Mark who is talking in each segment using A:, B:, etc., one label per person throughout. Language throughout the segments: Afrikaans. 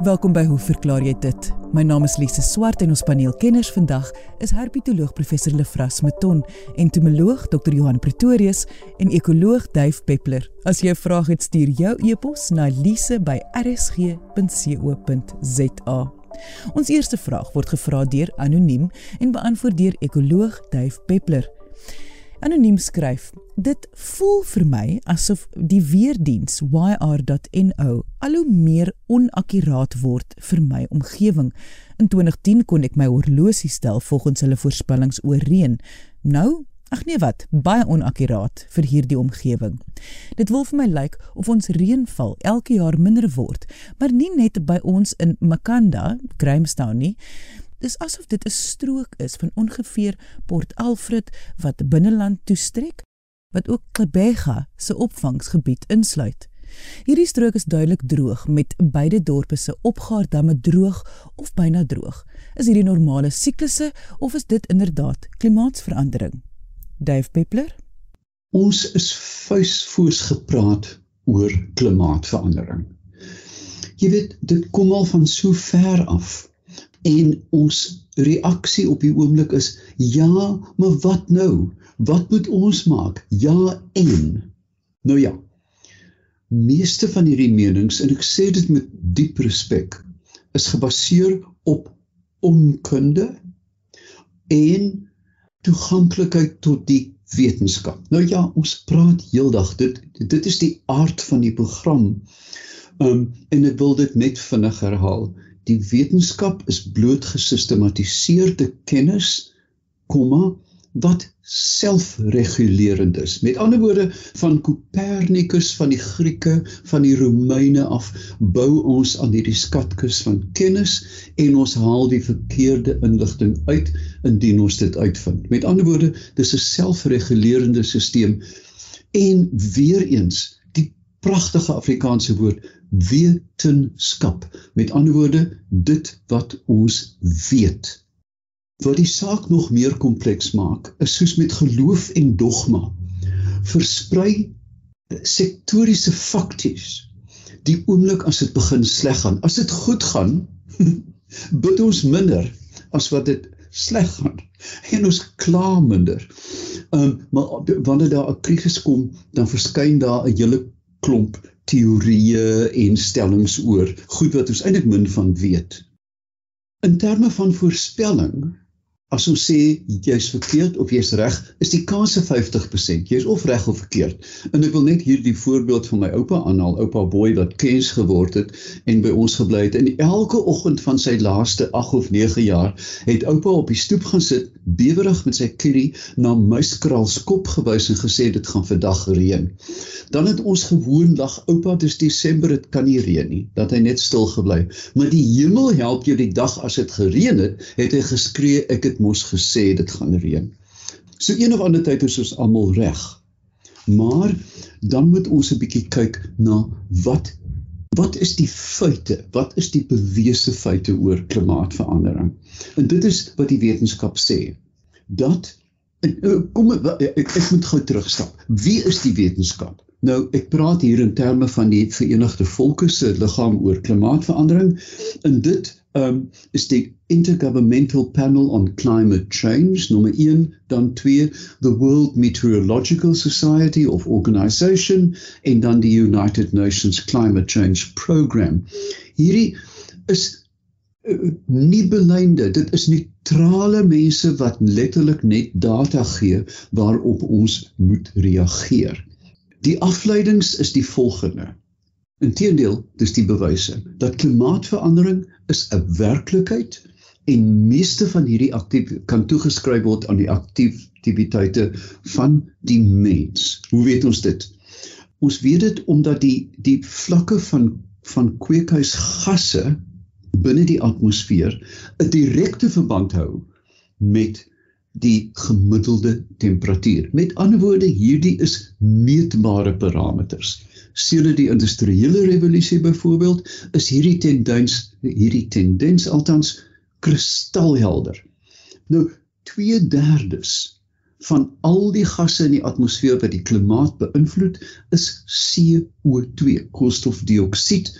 A: Welkom by Hoe verklaar jy dit? My naam is Lise Swart en ons paneelkenners vandag is herpetoloog professor Lefras Meton, entomoloog Dr Johan Pretorius en ekoloog Duif Peppler. As jy 'n vraag het, stuur jou e-pos na lise@rsg.co.za. Ons eerste vraag word gevra deur anoniem en beantwoord deur ekoloog Duif Peppler. Anoniem skryf: Dit voel vir my asof die weerdiens YR.no al hoe meer onakkuraat word vir my omgewing. In 2010 kon ek my horlosie stel volgens hulle voorspellings oor reën. Nou, ag nee wat, baie onakkuraat vir hierdie omgewing. Dit wil vir my lyk of ons reënval elke jaar minder word, maar nie net by ons in Makanda, Grahamstown nie, Dis asof dit 'n strook is van ongeveer Port Alfred wat binneland toestrek wat ook Klebega se opvangsgebied insluit. Hierdie strook is duidelik droog met beide dorpe se opgaardamme droog of byna droog. Is hierdie normale siklusse of is dit inderdaad klimaatsverandering? Dave Peppler
B: Ons is vuisvoors gepraat oor klimaatsverandering. Jy weet, dit kom al van so ver af en ons reaksie op die oomblik is ja, maar wat nou? Wat moet ons maak? Ja en. Nou ja. Meeste van hierdie menings en ek sê dit met diep respek is gebaseer op onkunde en toeganklikheid tot die wetenskap. Nou ja, ons praat heeldag dit dit is die aard van die program. Um en ek wil dit net vinnig herhaal die wetenskap is bloot gesistematiseerde kennis, komma wat selfregulerend is. Met ander woorde van Copernicus van die Grieke, van die Romeine af bou ons aan hierdie skatkis van kennis en ons haal die verkeerde inligting uit indien ons dit uitvind. Met ander woorde, dis 'n selfregulerende stelsel en weer eens die pragtige Afrikaanse woord wetenskap. Met ander woorde, dit wat ons weet. Wat die saak nog meer kompleks maak, is soos met geloof en dogma. Versprei sektoriese fakties. Die oomblik as dit begin sleg gaan, as dit goed gaan, bid ons minder as wat dit sleg gaan en ons kla minder. Ehm um, maar wanneer daar 'n krisis kom, dan verskyn daar 'n hele klomp teorieë en stellings oor goed wat ons eintlik min van weet. In terme van voorspelling As ons sê jy's verkeerd of jy's reg, is die kans 50%. Jy's of reg of verkeerd. En ek wil net hier die voorbeeld van my oupa aanhaal, oupa Boy wat kens geword het en by ons gebly het. En elke oggend van sy laaste 8 of 9 jaar het oupa op die stoep gaan sit, bewerig met sy kierie na muiskraal se kop gewys en gesê dit gaan vandag reën. Dan het ons gewoon lag, oupa, dis Desember, dit kan nie reën nie. Dat hy net stil gebly. Maar die hemel help jou die dag as dit gereën het, het hy geskree ek het mos gesê dit gaan reën. So een of ander tyd is ons almal reg. Maar dan moet ons 'n bietjie kyk na wat wat is die feite? Wat is die bewese feite oor klimaatsverandering? En dit is wat die wetenskap sê. Dat eh, kom ek ek moet gou terugstap. Wie is die wetenskap? Nou ek praat hier in terme van die Verenigde Volke se liggaam oor klimaatsverandering en dit um, is die Intergovernmental Panel on Climate Change, nommer 1, dan 2, the World Meteorological Society of Organization en dan die United Nations Climate Change Program. Hierdie is uh, nie beleinde, dit is neutrale mense wat letterlik net data gee waarop ons moet reageer. Die afleidings is die volgende. Inteendeel, dis die bewyse dat klimaatsverandering is 'n werklikheid en meeste van hierdie aktief kan toegeskryf word aan die aktiwiteite van die mens. Hoe weet ons dit? Ons weet dit omdat die die vlakke van van kweekhuisgasse binne die atmosfeer 'n direkte verband hou met die gemiddelde temperatuur. Met ander woorde, hierdie is meetbare parameters sedert die industriële revolusie byvoorbeeld is hierdie tendens hierdie tendens altans kristalhelder. Nou 2/3 van al die gasse in die atmosfeer wat die klimaat beïnvloed is CO2, koolstofdioksied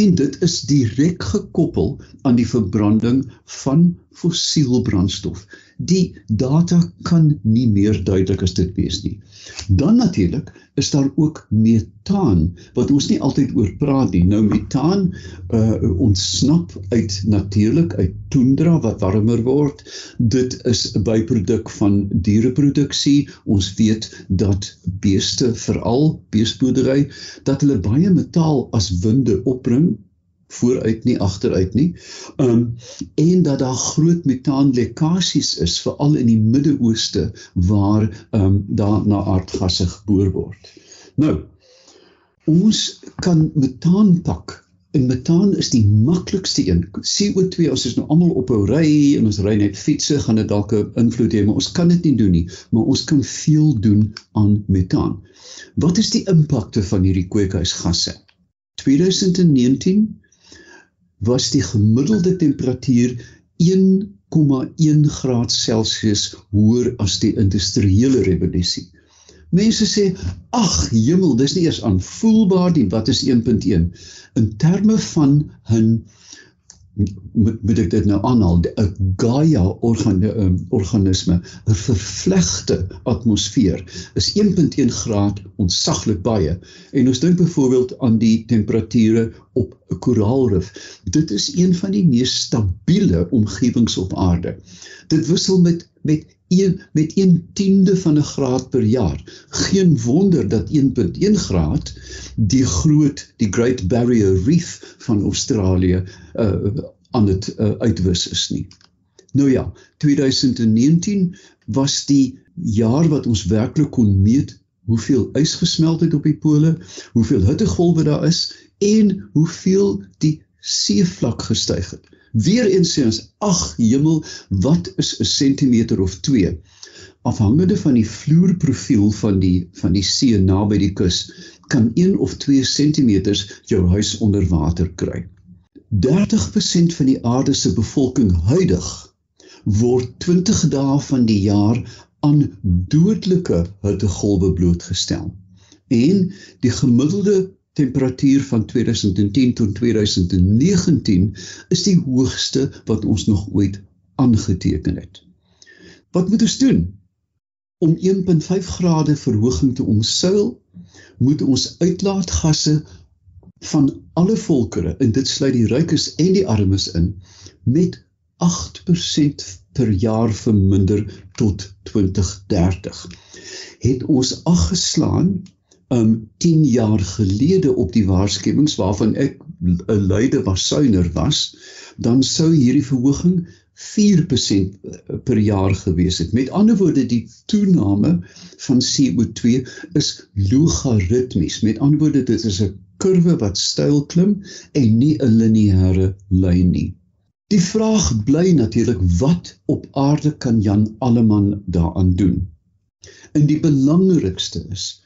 B: en dit is direk gekoppel aan die verbranding van fossiel brandstof. Die data kan nie meer duidelik as dit wees nie. Dan natuurlik is daar ook metaan wat ons nie altyd oor praat nie. Nou metaan uh ontsnap uit natuurlik uit toendra wat warmer word. Dit is 'n byproduk van diereproduksie. Ons weet dat beeste, veral beespoedery, dat hulle baie metaal as winde opbring vooruit nie agteruit nie. Um en dat daar groot metaanlekkasies is veral in die Midde-Ooste waar um daar na aardgasse geboor word. Nou ons kan metaan pak en metaan is die maklikste een. CO2 as ons nou almal op 'n ry en ons ry net fietsse gaan dit dalk 'n invloed hê, maar ons kan dit nie doen nie, maar ons kan veel doen aan metaan. Wat is die impakte van hierdie kweekhuisgasse? 2019 was die gemiddelde temperatuur 1,1 graad Celsius hoër as die industriële revolusie. Mense sê, "Ag, hemel, dis nie eers aanvoelbaar nie. Wat is 1.1?" In terme van 'n moet moet ek dit nou aanhaal? 'n Gaia organ, um, organisme 'n vervlegte atmosfeer is 1.1 graad ontsaglik baie. En ons dink byvoorbeeld aan die temperature op 'n koraalrif. Dit is een van die mees stabiele omgewings op aarde. Dit wissel met met 1 met 1/10de van 'n graad per jaar. Geen wonder dat 1.1 graad die groot die Great Barrier Reef van Australië uh aan dit uh, uitwis is nie. Nou ja, 2019 was die jaar wat ons werklik kon meet hoeveel ys gesmelt het op die pole, hoeveel hittegolwe daar is en hoeveel die seevlak gestyg het. Weereens sê ons, ag hemel, wat is 'n sentimeter of 2? Afhangende van die vloerprofiel van die van die see naby die kus, kan 1 of 2 sentimeters jou huis onder water kry. 30% van die aarde se bevolking huidig word 20 dae van die jaar aan dodelike hittegolwe blootgestel. En die gemiddelde temperatuur van 2010 tot 2019 is die hoogste wat ons nog ooit aangeteken het. Wat moet ons doen? Om 1.5 grade verhoging te omseil, moet ons uitlaatgasse van alle volkere, en dit sluit die rykes en die armes in, met 8% per jaar verminder tot 2030. Het ons aggeslaan um 10 jaar gelede op die waarskuwings waarvan ek 'n luide wasuiner was, dan sou hierdie verhoging 4% per jaar gewees het. Met ander woorde, die toename van CO2 is logaritmies. Met ander woorde, dit is 'n kurwe wat styl klim en nie 'n lineêre lyn nie. Die vraag bly natuurlik wat op aarde kan Jan Alleman daaraan doen? En die belangrikste is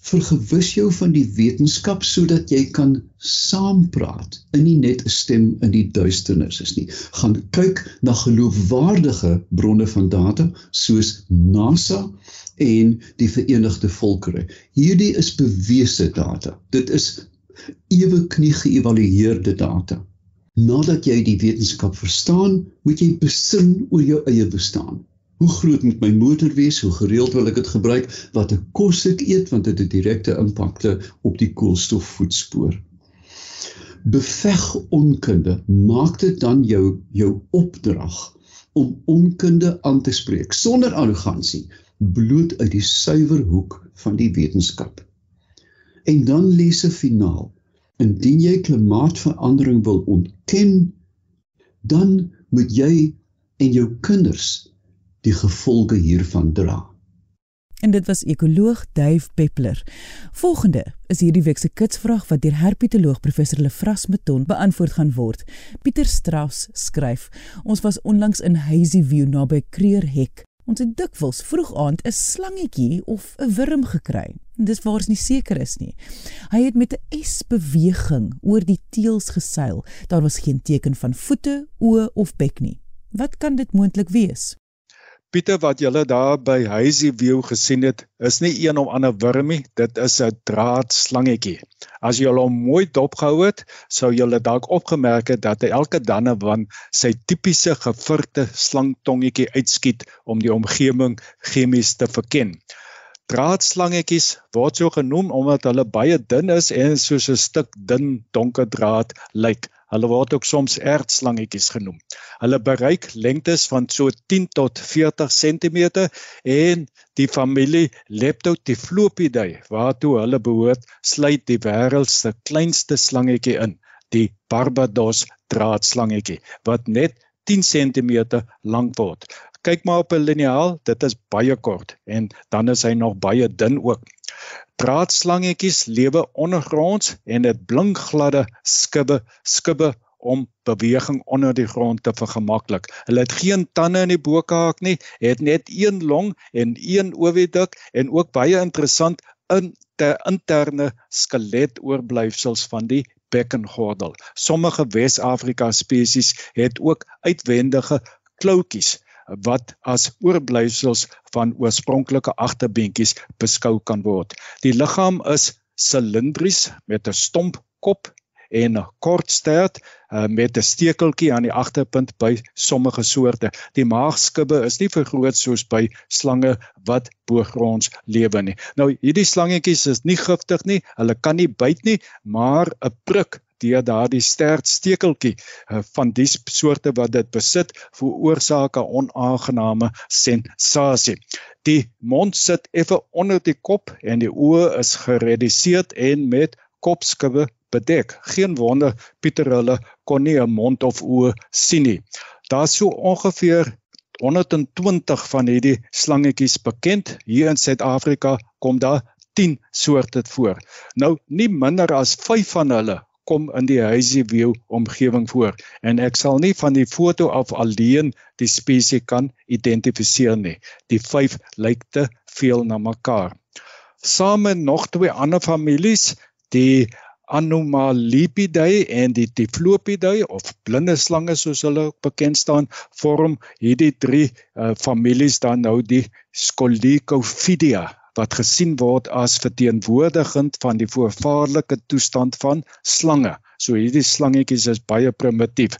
B: vergewis jou van die wetenskap sodat jy kan saampraat en nie net 'n stem in die duisternis is nie. Gaan kyk na geloofwaardige bronne van data soos NASA en die Verenigde Volkere. Hierdie is bewese data. Dit is ewe knie geëvalueerde data. Nadat jy die wetenskap verstaan, moet jy besin oor jou eie bestaan. Hoe groot moet my motor wees? Hoe gereeld wil ek dit gebruik? Watter kos ek eet want dit het direkte impakte op die koolstofvoetspoor. Beveg onkunde. Maak dit dan jou jou opdrag om onkunde aan te spreek sonder arrogansie, bloot uit die suiwer hoek van die wetenskap. En dan lees 'n finaal. Indien jy klimaatsverandering wil ontken, dan moet jy en jou kinders die gevolge hiervan dra.
A: En dit was ekoloog Dave Peppler. Volgende is hierdie week se kitsvraag wat deur herpetoloog professor Lefras Meton beantwoord gaan word. Pieter Strauss skryf: Ons was onlangs in Hazy View naby Kreerhek. Ons het dikwels vroeg aand 'n slangetjie of 'n wurm gekry. Dis waar ons nie seker is nie. Hy het met 'n S beweging oor die teels geseil. Daar was geen teken van voete, oë of bek nie. Wat kan dit moontlik wees?
C: Pieter wat julle daar by Hazy View gesien het, is nie een of ander wurmie, dit is 'n draadslangetjie. As jy hom mooi dopgehou het, sou jy dalk opgemerk het dat hy elke dan en wan sy tipiese gevurte slangtongetjie uitskiet om die omgewing chemies te verken. Draadslangetjies word so genoem omdat hulle baie dun is en soos 'n stuk dun donker draad lyk. Hulle word ook soms ertslangetjies genoem. Hulle bereik lengtes van so 10 tot 40 cm en die familie Leptotyphlopidae waartoe hulle behoort, sluit die wêreld se kleinste slangetjie in, die Barbados draadslangetjie wat net 10 cm lank word. Kyk maar op 'n liniaal, dit is baie kort en dan is hy nog baie dun ook. Draadslangetjies lewe ondergronds en dit blink gladde skibbe skibbe om beweging onder die grond te vergemaklik. Hulle het geen tande in die bokaak nie, het net een long en een oviduk en ook baie interessant in die interne skeletoorblyfsels van die bekkengordel. Sommige Wes-Afrika spesies het ook uitwendige kloutjies wat as oorblyfsels van oorspronklike agterbeentjies beskou kan word. Die liggaam is silindries met 'n stomp kop en 'n kort stert uh, met 'n stekeltjie aan die agterpunt by sommige soorte. Die maagskibbe is nie vergroot soos by slange wat boogronds lewe nie. Nou hierdie slangetjies is nie giftig nie. Hulle kan nie byt nie, maar 'n prik deur daardie sterk stekeltjie uh, van die soorte wat dit besit veroorsaak 'n onaangename sensasie. Die mond sit effe onder die kop en die oë is gereduseer en met kopskubbe bedek. Geen wonder Pieter hulle kon nie 'n mond of oë sien nie. Daar's so ongeveer 120 van hierdie slangetjies bekend. Hier in Suid-Afrika kom daar 10 soorte voor. Nou nie minder as 5 van hulle kom in die Hazy View omgewing voor en ek sal nie van die foto af alleen die spesies kan identifiseer nie. Die vyf lyk te veel na mekaar. Saam met nog twee ander families, die Anomalipidae en die Typhlopidae of blinde slange soos hulle bekend staan, vorm hierdie drie uh, families dan nou die Scolicophidia wat gesien word as verteenwoordigend van die voorvaardelike toestand van slange. So hierdie slangetjies is baie primitief.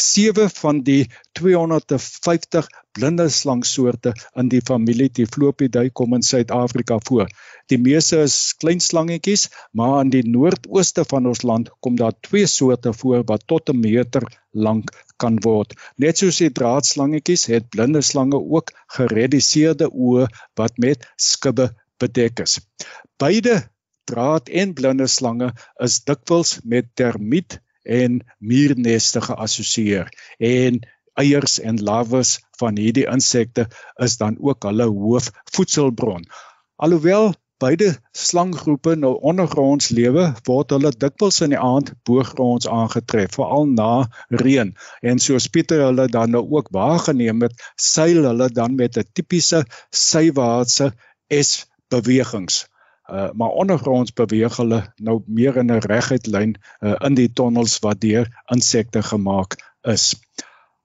C: Sewe van die 250 blinde slangsoorte in die familie Typhlopidae kom in Suid-Afrika voor. Die meeste is klein slangetjies, maar in die noordooste van ons land kom daar twee soorte voor wat tot 'n meter lank kan word. Net soos die draadslangetjies het blinde slange ook gereduseerde oë wat met skibbe bedek is. Beide draad en blinde slange is dikwels met termiet en muurneste geassosieer en eiers en larwes van hierdie insekte is dan ook hulle hoofvoedselbron. Alhoewel beide slanggroepe nou ondergronds lewe, word hulle dikwels in die aand boogronds aangetref, veral na reën. En soos Pieter hulle dan nou ook waargeneem het, seil hulle dan met 'n tipiese sywaartse S bewegings. Uh maar ondergronds beweeg hulle nou meer in 'n reguit lyn uh, in die tonnels wat deur insekte gemaak is.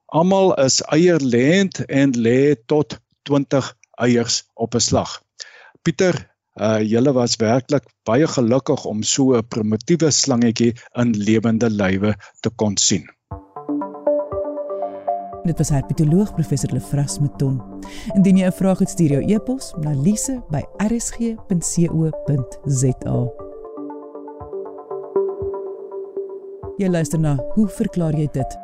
C: Almal is eierlêend en lê tot 20 eiers op 'n slag. Pieter, uh julle was werklik baie gelukkig om so 'n primitiewe slangetjie in lewende lywe te kon sien.
A: Dit was herpetoloog professor Lefras Meton. Indien jy 'n vraag het, stuur jou e-pos na lise@rsg.co.za. Jy luister na Hoe verklaar jy dit?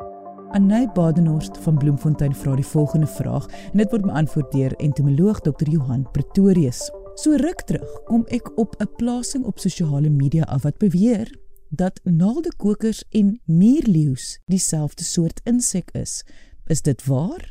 A: Anay Badenhorst van Bloemfontein vra die volgende vraag en dit word beantwoord deur entomoloog Dr. Johan Pretorius. So ruk terug kom ek op 'n plasing op sosiale media af wat beweer dat naaldekokers en muurleeu's dieselfde soort insek is. Is dit waar?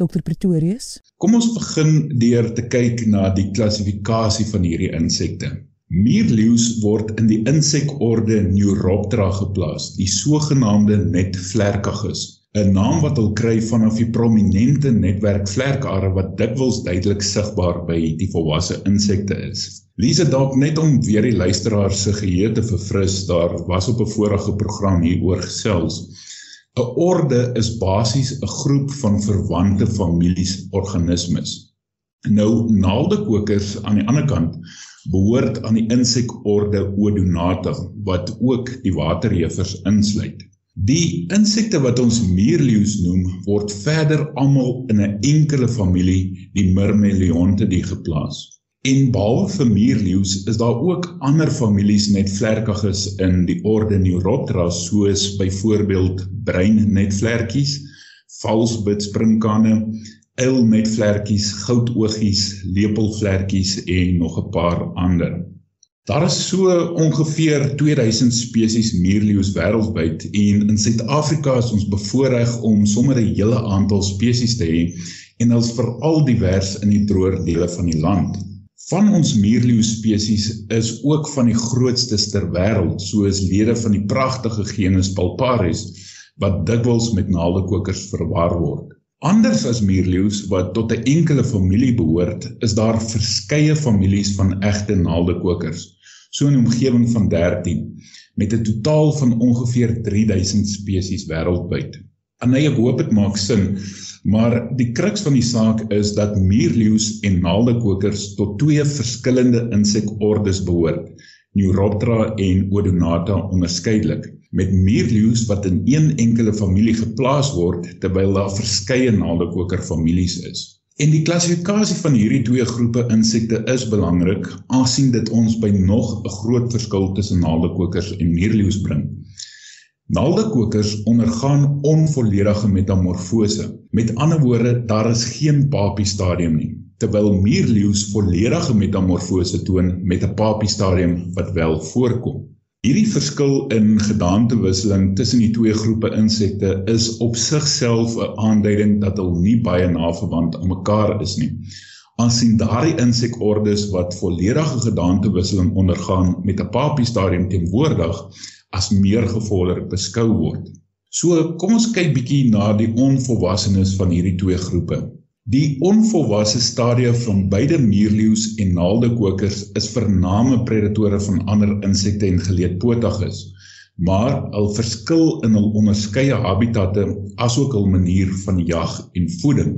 A: Dr Pretorius?
D: Kom ons begin deur te kyk na die klassifikasie van hierdie insekte. Mierleeu's word in die insekorde Neuroptera geplaas, die sogenaamde netvlerkiges, 'n naam wat hulle kry vanaf die prominente netwerk vlerkare wat dikwels duidelik sigbaar by die volwasse insekte is. Lise dalk net om weer die luisteraar se geheue te verfris, daar was op 'n vorige program hieroor gesels 'n Orde is basies 'n groep van verwante families organismes. Nou naaldekokers aan die ander kant behoort aan die insekorde Odonata wat ook die waterhewers insluit. Die insekte wat ons muurleeu's noem, word verder almal in 'n enkele familie, die Myrmeleontidae, geplaas. En behalwe vir muurleeu's is daar ook ander families met vlerkiges in die orde Neuroptera soos byvoorbeeld breinnetvlerkies, valsbitspringkane, uilnetvlerkies, goudoogies, lepelvlerkies en nog 'n paar ander. Daar is so ongeveer 2000 spesies muurleeu's wêreldwyd en in Suid-Afrika is ons bevoorreg om sommer 'n hele aantal spesies te hê en ons veral divers in die droër dele van die land. Van ons muurleeu spesies is ook van die grootstes ter wêreld, soos lede van die pragtige genus Palparis wat dikwels met naaldekokers verwar word. Anders as muurleeu's wat tot 'n enkele familie behoort, is daar verskeie families van egte naaldekokers so 'n omgewing van 13 met 'n totaal van ongeveer 3000 spesies wêreldwyd. En nee, ek hoop dit maak sin, maar die kruks van die saak is dat muurleeu's en naaldekokers tot twee verskillende insekordes behoort, Neuroptera en Odonata onderskeidelik, met muurleeu's wat in een enkele familie geplaas word terwyl daar verskeie naaldekoker families is. En die klassifikasie van hierdie twee groepe insekte is belangrik aangesien dit ons by nog 'n groot verskil tussen naaldekokers en muurleeu's bring. Naaldekokers ondergaan onvolledige metamorfose. Met ander woorde, daar is geen papie stadium nie, terwyl muurleeu's volledige metamorfose toon met 'n papie stadium wat wel voorkom. Hierdie verskil in gedaantewisseling tussen die twee groepe insekte is op sigself 'n aanduiding dat hulle nie baie naverwant aan mekaar is nie. Aansien daardie insekordes wat volledige gedaantewisseling ondergaan met 'n papie stadium teenwoordig as meer gevorder beskou word. So kom ons kyk bietjie na die onvolwassenes van hierdie twee groepe. Die onvolwasse stadia van beide muurleeu's en naaldekokers is vername predatore van ander insekte en geleedpotiges, maar hul verskil in hul onderskeie habitatte asook hul manier van jag en voeding.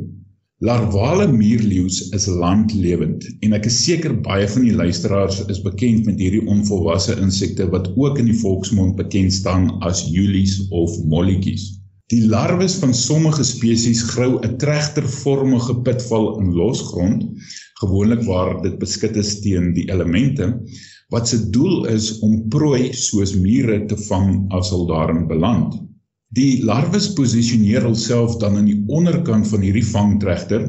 D: Larvale muurleeu's is landlewend en ek is seker baie van die luisteraars is bekend met hierdie onvolwasse insekte wat ook in die volksmond bekend staan as julies of molletjies. Die larwes van sommige spesies grou 'n tregtervormige pitval in losgrond, gewoonlik waar dit beskut is teen die elemente, wat se doel is om prooi soos mure te vang as hulle daarin beland. Die larwes posisioneer hulself dan aan die onderkant van hierdie vangtregter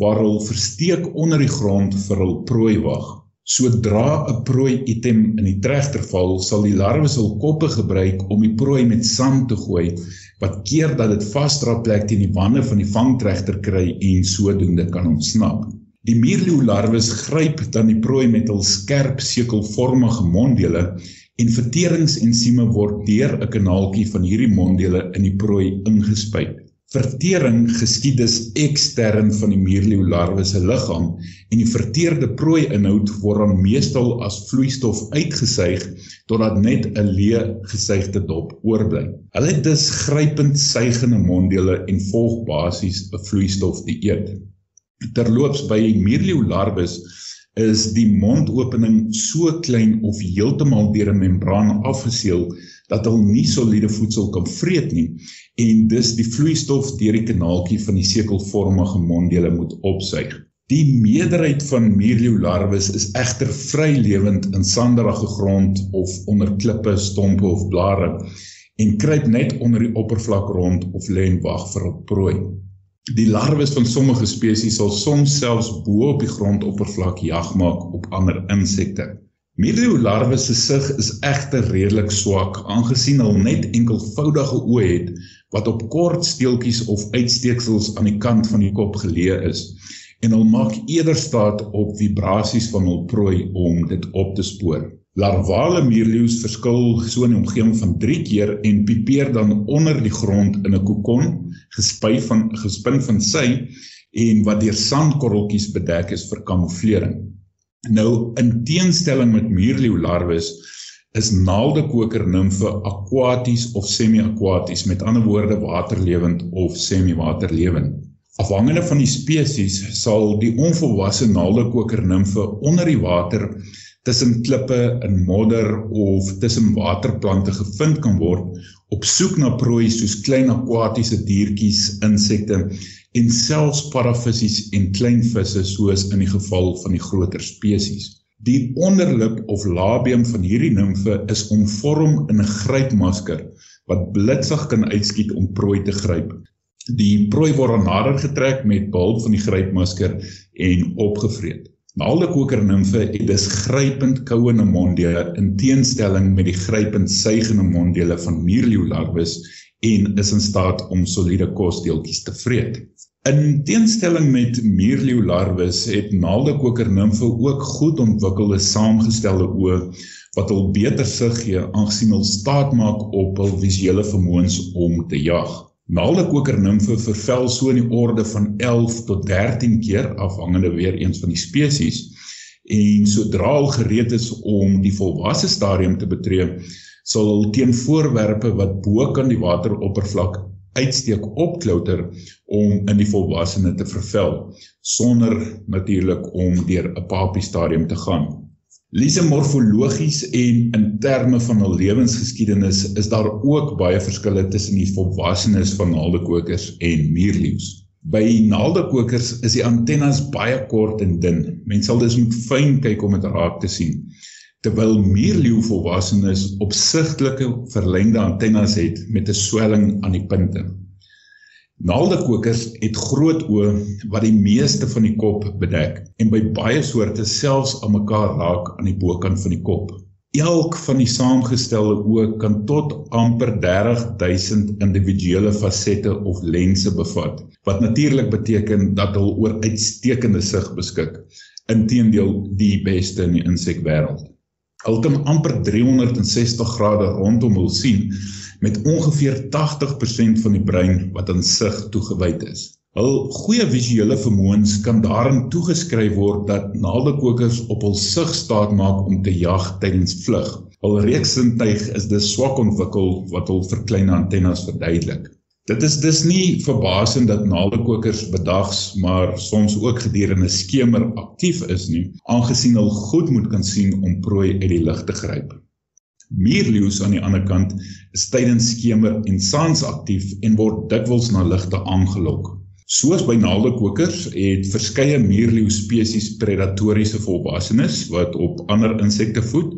D: waar hulle versteek onder die grond vir hul prooi wag. Sodra 'n prooi item in die tregter val, sal die larwes hul koppe gebruik om die prooi met sand te gooi wat keer dat dit vasdra plek teen die wande van die vangtregter kry en sodoende kan ontsnap. Die muurleeu larwes gryp dan die prooi met hul skerp sekelvormige monddele en verteringsensieme word deur 'n kanaaltjie van hierdie monddele in die prooi ingespuit. Vertering geskied dus ekstern van die muurleeu larwe se liggaam en die verteerde prooi-inhoud word dan meestal as vloeistof uitgesuig totdat net 'n leë gesuigde dop oorbly. Hulle het dus grypend suigende monddele en volg basies 'n vloeistof dieet. Terloops by muurleeu larwes is die mondopening so klein of heeltemal deur 'n membraan afgeseël dat hulle nie soliede voedsel kan vreet nie en dus die vloeistof deur die kanaaltjie van die sekelvormige monddele moet opsuig. Die meerderheid van muurleeu larwes is egter vrylewend in sanderige grond of onder klippe, stompe of blare en kruip net onder die oppervlak rond of lê en wag vir 'n prooi. Die larwes van sommige spesies sal soms selfs bo op die grondoppervlak jag maak op ander insekte. Mirio larwe se sig is egter redelik swak aangesien hulle net enkelvoudige oë het wat op kort steeltjies of uitsteeksels aan die kant van die kop geleë is en hulle maak eerder staat op vibrasies van hul prooi om dit op te spoor. Larvale mierleeu's verskil so in 'n omgewing van 3 keer en pipeer dan onder die grond in 'n kokon gespy van gespin van sy en wat deur sandkorreltjies bedek is vir kamouflering. Nou in teenstelling met muurleeu larwes is naaldekoker nimfe aquaties of semi-aquaties, met ander woorde waterlewend of semi-waterlewend. Afhangende van die spesies sal die onvolwasse naaldekoker nimfe onder die water tussen klippe in modder of tussen waterplante gevind kan word op soek na prooi soos klein akwatiese diertjies, insekte en selfs parafisies en klein visse soos in die geval van die groter spesies. Die onderlip of labium van hierdie nimfe is omvorm in 'n grypmasker wat blitsig kan uitskiet om prooi te gryp. Die prooi word nader getrek met behulp van die grypmasker en opgevreet. Naaldekoker nimfe het dus grypend kouende monddele in teenstelling met die grypend suigende monddele van muurleeu larwes en is in staat om soliede kosdeeltjies te vreet. In teenstelling met muurleeu larwes het naaldekoker nimfe ook goed ontwikkelde saamgestelde oë wat hul beter sig gee aangesien hulle staat maak op hul visuele vermoëns om te jag. Naaldekoker nimfe vervel so in die orde van 11 tot 13 keer afhangende weer eens van die spesies en sodra hulle gereed is om die volwasse stadium te betree, sal hulle teen voorwerpe wat bo kan die wateroppervlak uitsteek opklouter om in die volwassene te vervel sonder natuurlik om deur 'n papie stadium te gaan. Lise morfologies en in terme van hul lewensgeskiedenis is daar ook baie verskille tussen die volwassenes van naaldekokers en muurleeu's. By naaldekokers is die antennes baie kort en dun. Mens sal dus moet fyn kyk om dit raak te sien terwyl muurleeu volwassenes opsigtelike verlengde antennes het met 'n swelling aan die punte. Naaldekokers het groot oë wat die meeste van die kop bedek en by baie soorte selfs aan mekaar raak aan die bokant van die kop. Elk van die saamgestelde oë kan tot amper 30000 individuele fasette of lense bevat, wat natuurlik beteken dat hulle oor uitstekende sig beskik. Inteendeel die beste in die insekwêreld. Hulle kan amper 360 grade rondom hul sien met ongeveer 80% van die brein wat aan sig toegewyd is. Hul goeie visuele vermoëns kan daarin toegeskryf word dat naaldekokers op hul sig staat maak om te jag tydens vlug. Hul reuksintuig is dus swak ontwikkel wat hul verklein antennes verduidelik. Dit is dus nie verbasend dat naaldekokers bedags maar soms ook gedurende skemer aktief is nie, aangesien hulle goed moet kan sien om prooi uit die lug te gryp. Muurleeu's aan die ander kant is tydens skemer en saans aktief en word dikwels na ligte aangelok. Soos by naaldekokers het verskeie muurleeu spesies predatoriese volwassenes wat op ander insekte voed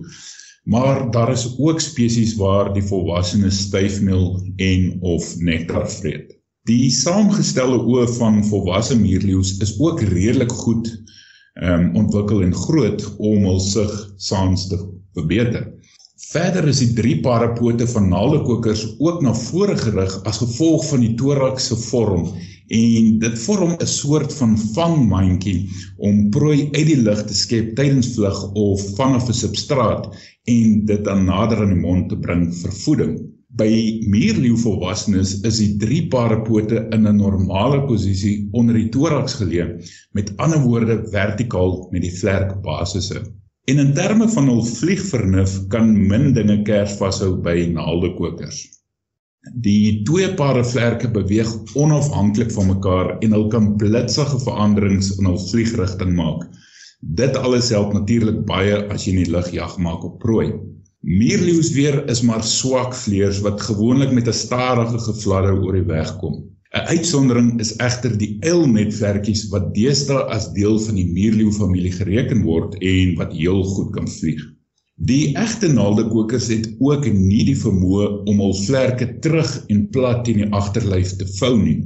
D: Maar daar is ook spesies waar die volwassenes styfmeel en of nektar vreet. Die saamgestelde oë van volwasse muurleeu's is ook redelik goed um, ontwikkel en groot om hul sig saans te verbeter. Verder is die drie pare pote van naaldekokers ook na vore gerig as gevolg van die thorax se vorm en dit vorm 'n soort van vangmandjie om prooi uit die lug te skep tydens vlug of vanaf 'n substraat en dit dan nader aan die mond te bring vir voeding. By muurleeu volwassenes is die drie pare pote in 'n normale posisie onder die thorax geleë, met ander woorde vertikaal met die vlerkbasisse. En in terme van hul vliegvernuf kan min dinge kers vashou by naaldekokers. Die twee pare vlerke beweeg onafhanklik van mekaar en hulle kan blitsige veranderings in hul vliegrigting maak. Dit alles help natuurlik baie as jy in die lug jag maak op prooi. Muurleeu's weer is maar swak vleuers wat gewoonlik met 'n stadige gefladder oor die weg kom. 'n Uitsondering is egter die uilnetwerkies wat deesdae as deel van die muurleeu familie gereken word en wat heel goed kan vlieg. Die egte naaldekokers het ook nie die vermoë om hul vlerke terug en plat in die agterlyf te vou nie,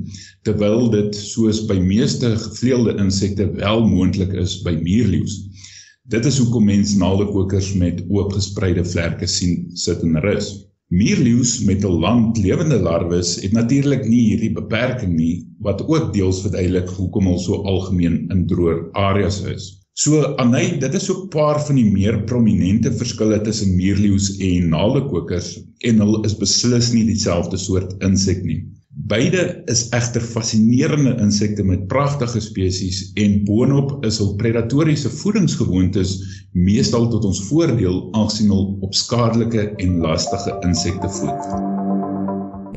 D: terwyl dit soos by meeste gevleelde insekte wel moontlik is by muurleeu's. Dit is hoekom mens naaldekokers met oopgespreide vlerke sien sit en rus. Muurleeu's met 'n lang lewende larwes het natuurlik nie hierdie beperking nie, wat ook deels verduidelik hoekom hulle so algemeen in droë areas is. So Anay, dit is ook 'n paar van die meer prominente verskille tussen muurleeu's en naaldekokers en hulle is beslis nie dieselfde soort insek nie. Beide is egter fascinerende insekte met pragtige spesies en boonop is hul predatoriese voedingsgewoontes meestal tot ons voordeel aangesien hul op skadelike en lastige insekte voed.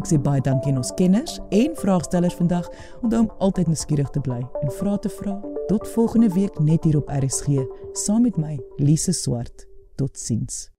A: Ek sê baie dankie aan ons kenners en vraagstellers vandag om altyd nuuskierig te bly en vra te vra. Tot volgende week net hier op RSG saam met my Lise Swart. Totsiens.